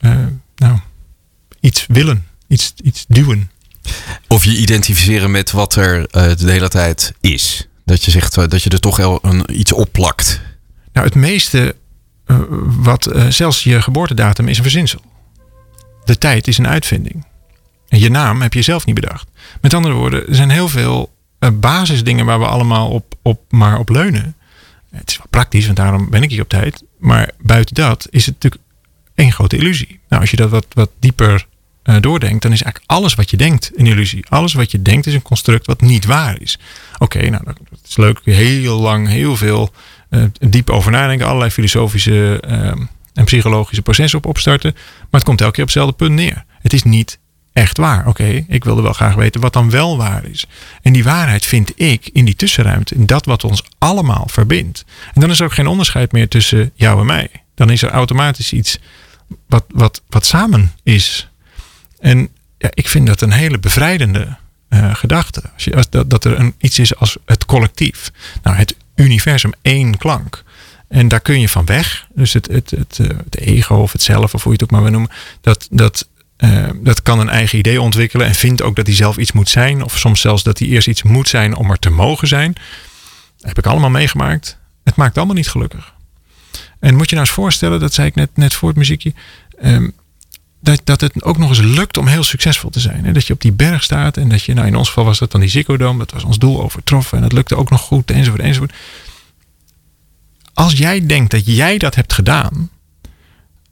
uh, nou, iets willen, iets, iets duwen. Of je identificeren met wat er uh, de hele tijd is. Dat je zegt uh, dat je er toch wel een, iets opplakt. Nou, het meeste uh, wat zelfs je geboortedatum is een verzinsel. De tijd is een uitvinding. En je naam heb je zelf niet bedacht. Met andere woorden, er zijn heel veel basisdingen waar we allemaal op, op, maar op leunen. Het is wel praktisch, want daarom ben ik hier op tijd. Maar buiten dat is het natuurlijk één grote illusie. Nou, als je dat wat, wat dieper uh, doordenkt, dan is eigenlijk alles wat je denkt een illusie. Alles wat je denkt is een construct wat niet waar is. Oké, nou dat is leuk. Heel lang, heel veel uh, diep over nadenken. Allerlei filosofische uh, en psychologische processen op opstarten. Maar het komt elke keer op hetzelfde punt neer. Het is niet echt waar. Oké, ik wilde wel graag weten wat dan wel waar is. En die waarheid vind ik in die tussenruimte, in dat wat ons allemaal verbindt. En dan is er ook geen onderscheid meer tussen jou en mij. Dan is er automatisch iets wat, wat, wat samen is. En ja, ik vind dat een hele bevrijdende uh, gedachte. Als je, als, dat, dat er een, iets is als het collectief. Nou, het universum, één klank. En daar kun je van weg. Dus het, het, het, het ego of het zelf, of hoe je het ook maar wil noemen. Dat, dat, uh, dat kan een eigen idee ontwikkelen. En vindt ook dat hij zelf iets moet zijn. Of soms zelfs dat hij eerst iets moet zijn om er te mogen zijn. Dat heb ik allemaal meegemaakt. Het maakt allemaal niet gelukkig. En moet je nou eens voorstellen, dat zei ik net, net voor het muziekje. Um, dat, dat het ook nog eens lukt om heel succesvol te zijn. Hè? Dat je op die berg staat en dat je, nou in ons geval was dat dan die Ziggo Dome, dat was ons doel overtroffen en dat lukte ook nog goed enzovoort enzovoort. Als jij denkt dat jij dat hebt gedaan,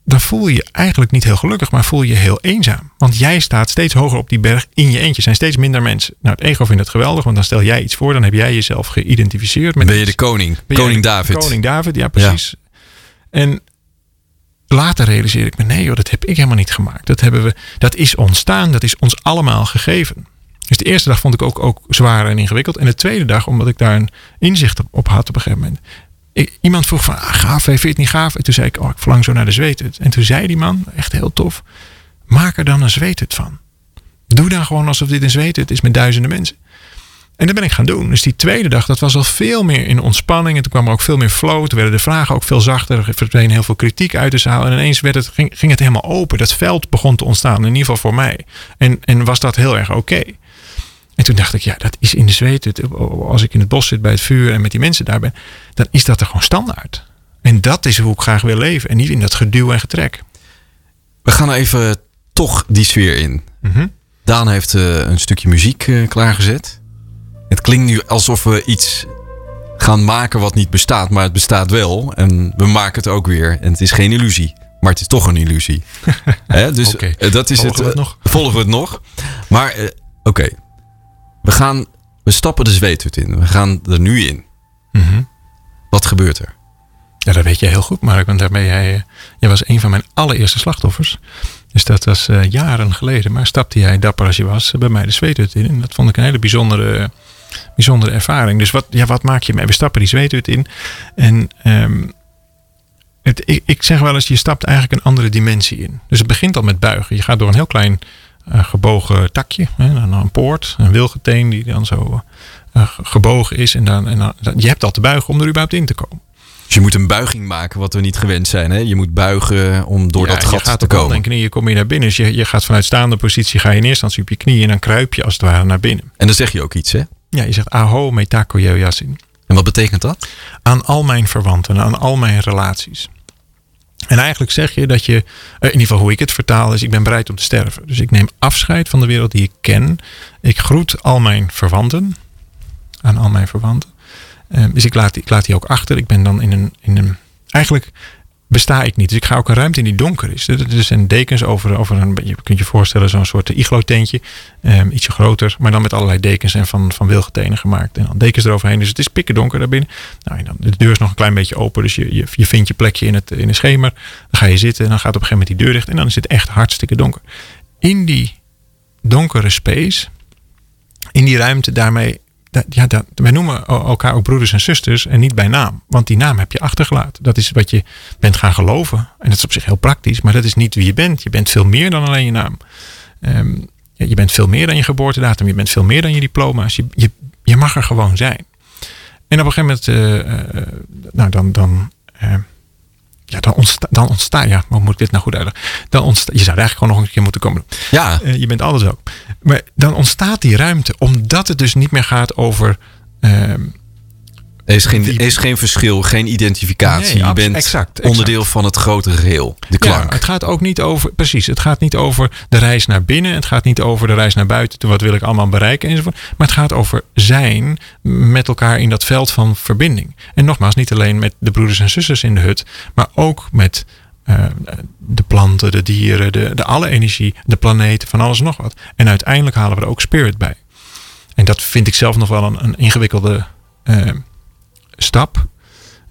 dan voel je je eigenlijk niet heel gelukkig, maar voel je je heel eenzaam. Want jij staat steeds hoger op die berg in je eentje. Er zijn steeds minder mensen. Nou, het ego vindt het geweldig, want dan stel jij iets voor, dan heb jij jezelf geïdentificeerd. Met ben je de koning? Koning David. Koning David, ja precies. Ja. En later realiseer ik me, nee joh, dat heb ik helemaal niet gemaakt. Dat, hebben we, dat is ontstaan, dat is ons allemaal gegeven. Dus de eerste dag vond ik ook, ook zwaar en ingewikkeld. En de tweede dag, omdat ik daar een inzicht op, had op een gegeven moment. ik, iemand vroeg van, ah, gaaf, vind je het niet gaaf? En toen zei ik, oh, ik verlang zo naar de zweethut. En toen zei die man, echt heel tof, maak er dan een zweethut van. Doe dan gewoon alsof dit een zweethut is met duizenden mensen. En dat ben ik gaan doen. Dus die tweede dag, dat was al veel meer in ontspanning. En toen kwam er ook veel meer flow. Toen werden de vragen ook veel zachter. Er verdween heel veel kritiek uit de zaal. En ineens werd het, ging, ging het helemaal open. Dat veld begon te ontstaan. In ieder geval voor mij. En, en was dat heel erg oké. En toen dacht ik, ja, dat is in de zweet. Als ik in het bos zit bij het vuur en met die mensen daar ben, dan is dat er gewoon standaard. En dat is hoe ik graag wil leven. En niet in dat geduw en getrek. We gaan even toch die sfeer in. Mm Daan heeft uh, een stukje muziek uh, klaargezet. Het klinkt nu alsof we iets gaan maken wat niet bestaat, maar het bestaat wel. En we maken het ook weer. En het is geen illusie. Maar het is toch een illusie. Dus okay. uh, dat is volgen het. We het nog? Volgen we het nog? Maar oké, we gaan, we stappen de zweethut in. We gaan er nu in. Mm -hmm. Wat gebeurt er? Ja, dat weet je heel goed, Mark. Want daarmee jij, jij was een van mijn allereerste slachtoffers. Dus dat was uh, jaren geleden. Maar stapte jij dapper als je was bij mij de zweethut in. En dat vond ik een hele bijzondere, bijzondere ervaring. Dus wat, ja, wat maak je mee? We stappen die zweethut in. En um, het, ik, ik zeg wel eens, je stapt eigenlijk een andere dimensie in. Dus het begint al met buigen. Je gaat door een heel klein uh, gebogen takje. Hè, dan een poort, een wilgeteen die dan zo uh, gebogen is. En dan, en dan, je hebt al te buigen om er überhaupt in te komen. Dus je moet een buiging maken wat we niet gewend zijn. Hè? Je moet buigen om door ja, dat gat te komen. Je knieën kom je naar binnen. Dus je, je gaat vanuit staande positie, ga je in eerste instantie op je knieën en dan kruip je als het ware naar binnen. En dan zeg je ook iets, hè? Ja, je zegt aho metako yasin. En wat betekent dat? Aan al mijn verwanten, aan al mijn relaties. En eigenlijk zeg je dat je, in ieder geval hoe ik het vertaal, is ik ben bereid om te sterven. Dus ik neem afscheid van de wereld die ik ken. Ik groet al mijn verwanten, aan al mijn verwanten. dus ik laat, ik laat die ook achter. Ik ben dan in een, in een, eigenlijk besta ik niet. Dus ik ga ook een ruimte in die donker is. Er zijn dekens over, over een, je kunt je voorstellen, zo'n soort iglo-tentje. Um, ietsje groter, maar dan met allerlei dekens en van, van wilgetenen gemaakt. En dan dekens eroverheen. Dus het is pikken donker daarbinnen. Nou, en dan, de deur is nog een klein beetje open, dus je, je, je vindt je plekje in het, in de schemer. Dan ga je zitten en dan gaat op een gegeven moment die deur dicht. En dan is het echt hartstikke donker. In die donkere space, in die ruimte, daarmee ja, dat, wij noemen elkaar ook broeders en zusters en niet bij naam. Want die naam heb je achtergelaten. Dat is wat je bent gaan geloven. En dat is op zich heel praktisch, maar dat is niet wie je bent. Je bent veel meer dan alleen je naam. Um, je bent veel meer dan je geboortedatum. Je bent veel meer dan je diploma's. Je, je, je mag er gewoon zijn. En op een gegeven moment, uh, uh, nou dan, dan uh, ja, dan ontstaat, dan ontsta, ja, hoe moet ik dit nou goed uitleggen? Dan ontsta, je zou eigenlijk gewoon nog een keer moeten komen. Ja. Uh, je bent alles ook. Maar dan ontstaat die ruimte, omdat het dus niet meer gaat over. Uh, er is, geen, er is geen verschil, geen identificatie. Nee, je bent exact, exact. onderdeel van het grotere geheel. De klank. Ja, het gaat ook niet over, precies, het gaat niet over de reis naar binnen. Het gaat niet over de reis naar buiten. Wat wil ik allemaal bereiken enzovoort. Maar het gaat over zijn met elkaar in dat veld van verbinding. En nogmaals, niet alleen met de broeders en zusters in de hut. Maar ook met uh, de planten, de dieren, de, de alle energie, de planeten, van alles en nog wat. En uiteindelijk halen we er ook spirit bij. En dat vind ik zelf nog wel een, een ingewikkelde uh, stap.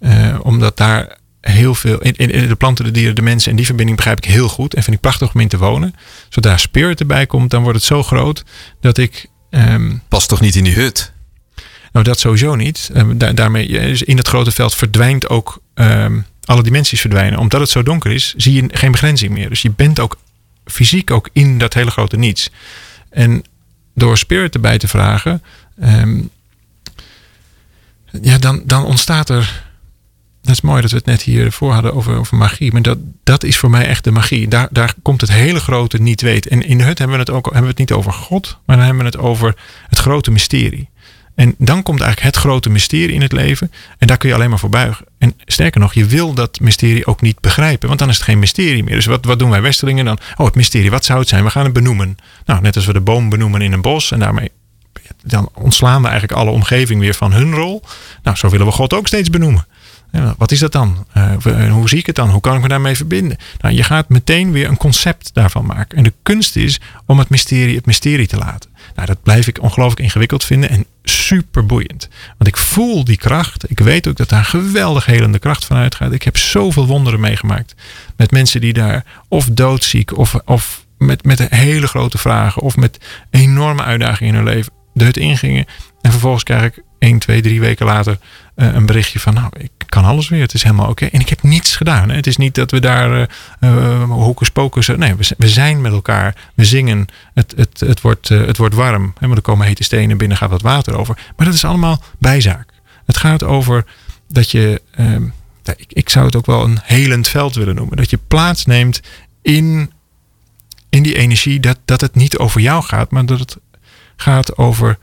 Uh, omdat daar heel veel. In, in, de planten, de dieren, de mensen en die verbinding begrijp ik heel goed. En vind ik prachtig om in te wonen. Zodra spirit erbij komt, dan wordt het zo groot dat ik. Um, Past toch niet in die hut? Nou, dat sowieso niet. Um, daar, daarmee, dus in het grote veld verdwijnt ook. Um, alle dimensies verdwijnen. Omdat het zo donker is, zie je geen begrenzing meer. Dus je bent ook fysiek ook in dat hele grote niets. En door spirit erbij te vragen. Um, ja, dan, dan ontstaat er. Dat is mooi dat we het net hiervoor hadden over, over magie. Maar dat, dat is voor mij echt de magie. Daar, daar komt het hele grote niet weten. En in de hut hebben we het ook hebben we het niet over God, maar dan hebben we het over het grote mysterie. En dan komt eigenlijk het grote mysterie in het leven. En daar kun je alleen maar voor buigen. En sterker nog, je wil dat mysterie ook niet begrijpen. Want dan is het geen mysterie meer. Dus wat, wat doen wij Westelingen dan? Oh, het mysterie, wat zou het zijn? We gaan het benoemen. Nou, net als we de boom benoemen in een bos. En daarmee dan ontslaan we eigenlijk alle omgeving weer van hun rol. Nou, zo willen we God ook steeds benoemen. Wat is dat dan? Uh, hoe zie ik het dan? Hoe kan ik me daarmee verbinden? Nou, je gaat meteen weer een concept daarvan maken. En de kunst is om het mysterie het mysterie te laten. Nou, dat blijf ik ongelooflijk ingewikkeld vinden en super boeiend. Want ik voel die kracht. Ik weet ook dat daar geweldig helende kracht van uitgaat. Ik heb zoveel wonderen meegemaakt. Met mensen die daar of doodziek of, of met, met hele grote vragen of met enorme uitdagingen in hun leven de hut ingingen. En vervolgens krijg ik één, twee, drie weken later eh, een berichtje van, nou, ik kan alles weer. Het is helemaal oké. En ik heb niets gedaan. Hè. Het is niet dat we daar uh, uh, hokus pokus. Nee, we, we, zijn met elkaar. We zingen. Het, het, het, wordt, het wordt warm. Hè, maar er komen hete stenen binnen, gaat wat water over. Maar dat is allemaal bijzaak. Het gaat over dat je, ehm, ik, ik zou het ook wel een helend veld willen noemen. Dat je plaatsneemt in, in die energie. Dat, dat het niet over jou gaat, maar dat het gaat over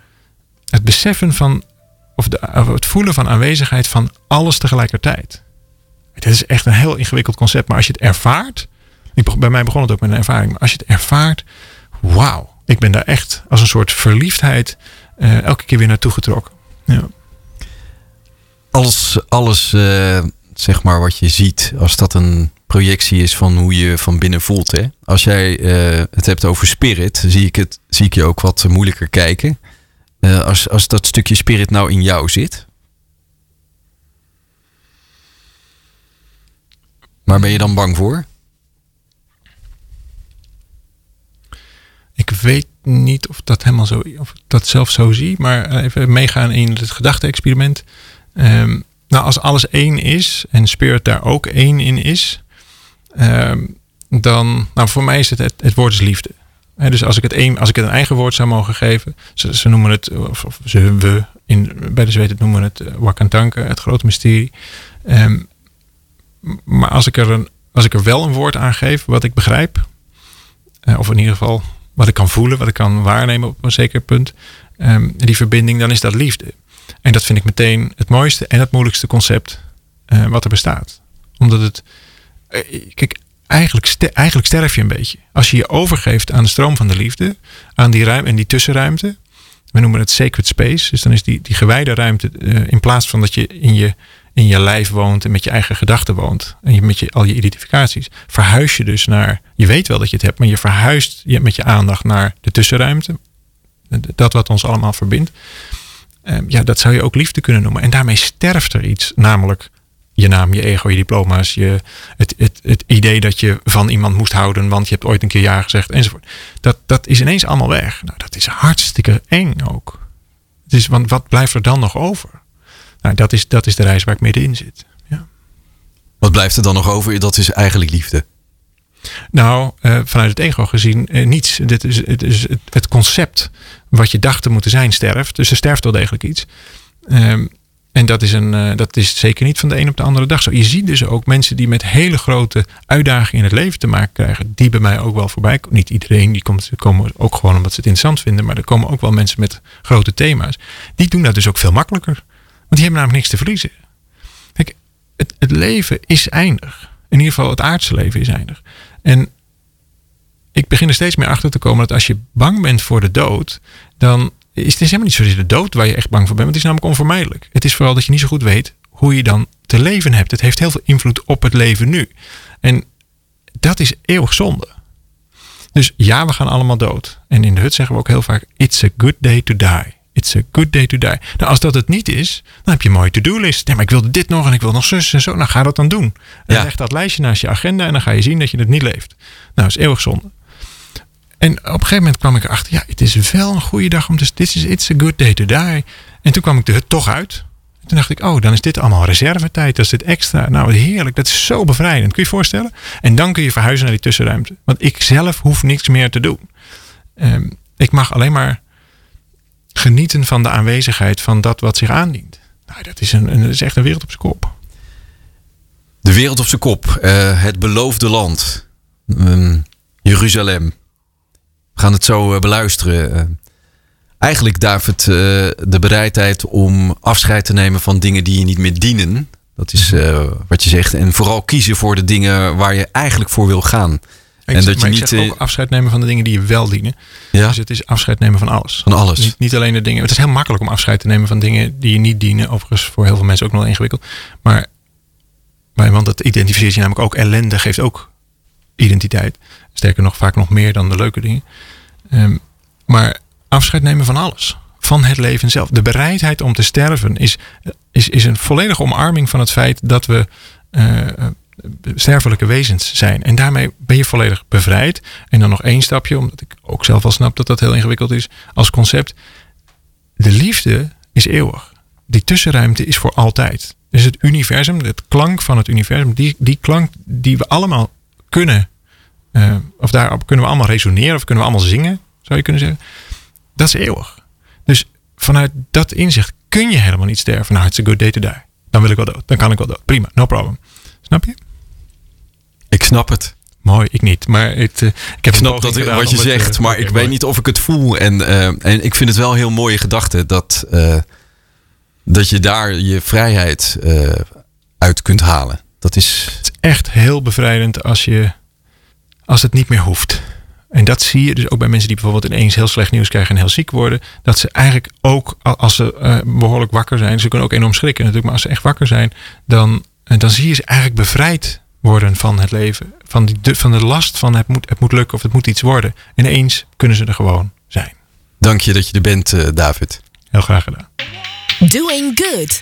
het beseffen van of, de, het voelen van aanwezigheid van alles tegelijkertijd. Het is echt een heel ingewikkeld concept, maar als je het ervaart. Bij mij begon het ook met een ervaring, maar als je het ervaart, wauw. Ik ben daar echt als een soort verliefdheid uh, elke keer weer naartoe getrokken. Ja. Alles, alles uh, zeg maar wat je ziet, als dat een projectie is van hoe je van binnen voelt. Hè? Als jij uh, het hebt over spirit, zie ik, het, zie ik je ook wat moeilijker kijken. Uh, als, als dat stukje spirit nou in jou zit? Waar ben je dan bang voor? Ik weet niet of dat helemaal zo, of dat zelf zo zie, maar even meegaan in het gedachte-experiment. Um, nou, als alles één is en spirit daar ook één in is, dan, nou voor mij is het, het, woord is liefde dus als ik, het een, als ik het een eigen woord zou mogen geven, ze, noemen het, of, ze, we in, bij de Zweden noemen het uh, Wakantanke, het grote mysterie. Um, maar als ik, er een, als ik er wel een woord aan geef wat ik begrijp, uh, of in ieder geval wat ik kan voelen, wat ik kan waarnemen op een zeker punt, um, die verbinding, dan is dat liefde. En dat vind ik meteen het mooiste en het moeilijkste concept uh, wat er bestaat. Omdat het, kijk, eigenlijk, eigenlijk sterf je een beetje. Als je je overgeeft aan de stroom van de liefde, aan die ruimte en die tussenruimte. We noemen het sacred space. Dus dan is die, die gewijde ruimte, uh, in plaats van dat je in je, in je lijf woont en met je eigen gedachten woont. En je, met je, al je identificaties. Verhuis je dus naar, je weet wel dat je het hebt, maar je verhuist je met je aandacht naar de tussenruimte. Dat wat ons allemaal verbindt. Uh, ja, dat zou je ook liefde kunnen noemen. En daarmee sterft er iets, namelijk je naam, je ego, je diploma's, je, het, het, het idee dat je van iemand moest houden, want je hebt ooit een keer ja gezegd, enzovoort. Dat, dat is ineens allemaal weg. Nou, dat is hartstikke eng ook. Het is, want wat blijft er dan nog over? Nou, dat is, dat is de reis waar ik middenin zit. Ja. Wat blijft er dan nog over? Dat is eigenlijk liefde. Nou, uh, vanuit het ego gezien uh, niets. Dit is, het, is het, het, concept wat je dacht te moeten zijn sterft. Dus er sterft wel degelijk iets. Um, en dat is, een, uh, dat is zeker niet van de een op de andere dag zo. Je ziet dus ook mensen die met hele grote uitdagingen in het leven te maken krijgen. Die bij mij ook wel voorbij komen. Niet iedereen, die komt, komen ook gewoon omdat ze het interessant vinden. Maar er komen ook wel mensen met grote thema's. Die doen dat dus ook veel makkelijker. Want die hebben namelijk niks te verliezen. Kijk, het, het leven is eindig. In ieder geval het aardse leven is eindig. En ik begin er steeds meer achter te komen dat als je bang bent voor de dood, dan is het helemaal niet zozeer de dood waar je echt bang voor bent. Want het is namelijk onvermijdelijk. Het is vooral dat je niet zo goed weet hoe je dan te leven hebt. Het heeft heel veel invloed op het leven nu. En dat is eeuwig zonde. Dus ja, we gaan allemaal dood. En in de hut zeggen we ook heel vaak: It's a good day to die. It's a good day to die. Nou, als dat het niet is, dan heb je een mooie to-do-list. Nee, maar ik wilde dit nog en ik wil nog zus en zo. Nou, ga dat dan doen. En ja. leg dat lijstje naast je agenda en dan ga je zien dat je het niet leeft. Nou, dat is eeuwig zonde. En op een gegeven moment kwam ik erachter, ja, het is wel een goede dag om te, dit is it's a good day to die. En toen kwam ik hut toch uit. En toen dacht ik, oh, dan is dit allemaal reservetijd, dat is dit extra. Nou, heerlijk, dat is zo bevrijdend. Kun je je voorstellen? En dan kun je verhuizen naar die tussenruimte. Want ik zelf hoef niks meer te doen. Um, ik mag alleen maar genieten van de aanwezigheid van dat wat zich aandient. Nou, dat is, een, een dat is echt een wereld op zijn kop. De wereld op zijn kop. Uh, het beloofde land. Um, Jeruzalem. We gaan het zo uh, beluisteren. Uh, eigenlijk, David, uh, de bereidheid om afscheid te nemen van dingen die je niet meer dienen. Dat is wat je zegt. En vooral kiezen voor de dingen waar je eigenlijk voor wil gaan. Ik en zeg, dat je niet ook afscheid nemen van de dingen die je wel dienen. Ja? Dus het is afscheid nemen van alles. Van alles. Niet, niet, alleen de dingen. Het is heel makkelijk om afscheid te nemen van dingen die je niet dienen. Overigens voor heel veel mensen ook nog ingewikkeld. Maar, maar want dat identificeert je namelijk ook. Ellende geeft ook identiteit. Sterker nog, vaak nog meer dan de leuke dingen. Um, maar afscheid nemen van alles. Van het leven zelf. De bereidheid om te sterven is, is, is een volledige omarming van het feit dat we uh, sterfelijke wezens zijn. En daarmee ben je volledig bevrijd. En dan nog één stapje, omdat ik ook zelf al snap dat dat heel ingewikkeld is als concept. De liefde is eeuwig. die tussenruimte is voor altijd. Dus het universum, het klank van het universum, die, die klank die we allemaal kunnen, uh, of daarop kunnen we allemaal resoneren, of kunnen we allemaal zingen, zou je kunnen zeggen. Dat is eeuwig. Dus vanuit dat inzicht kun je helemaal niet sterven. Nou, it's a good day to die. Dan wil ik wel dood. Dan kan ik wel dood. Prima, no problem. Snap je? Ik snap het. Mooi, ik niet. Maar het, uh, ik heb ik snap dat wat je zegt, uh, maar okay, ik mooi. weet niet of ik het voel. En, uh, en ik vind het wel een heel mooie gedachte dat, dat je daar je vrijheid uit kunt halen. Dat is... Het is echt heel bevrijdend als, je, als het niet meer hoeft. En dat zie je dus ook bij mensen die bijvoorbeeld ineens heel slecht nieuws krijgen en heel ziek worden. Dat ze eigenlijk ook, als ze behoorlijk wakker zijn, ze kunnen ook enorm schrikken natuurlijk, maar als ze echt wakker zijn, dan, dan zie je ze eigenlijk bevrijd worden van het leven. Van, die, de, van de last van het moet, het moet lukken of het moet iets worden. En ineens kunnen ze er gewoon zijn. Dank je dat je er bent, uh, David. Heel graag gedaan. Doing Good.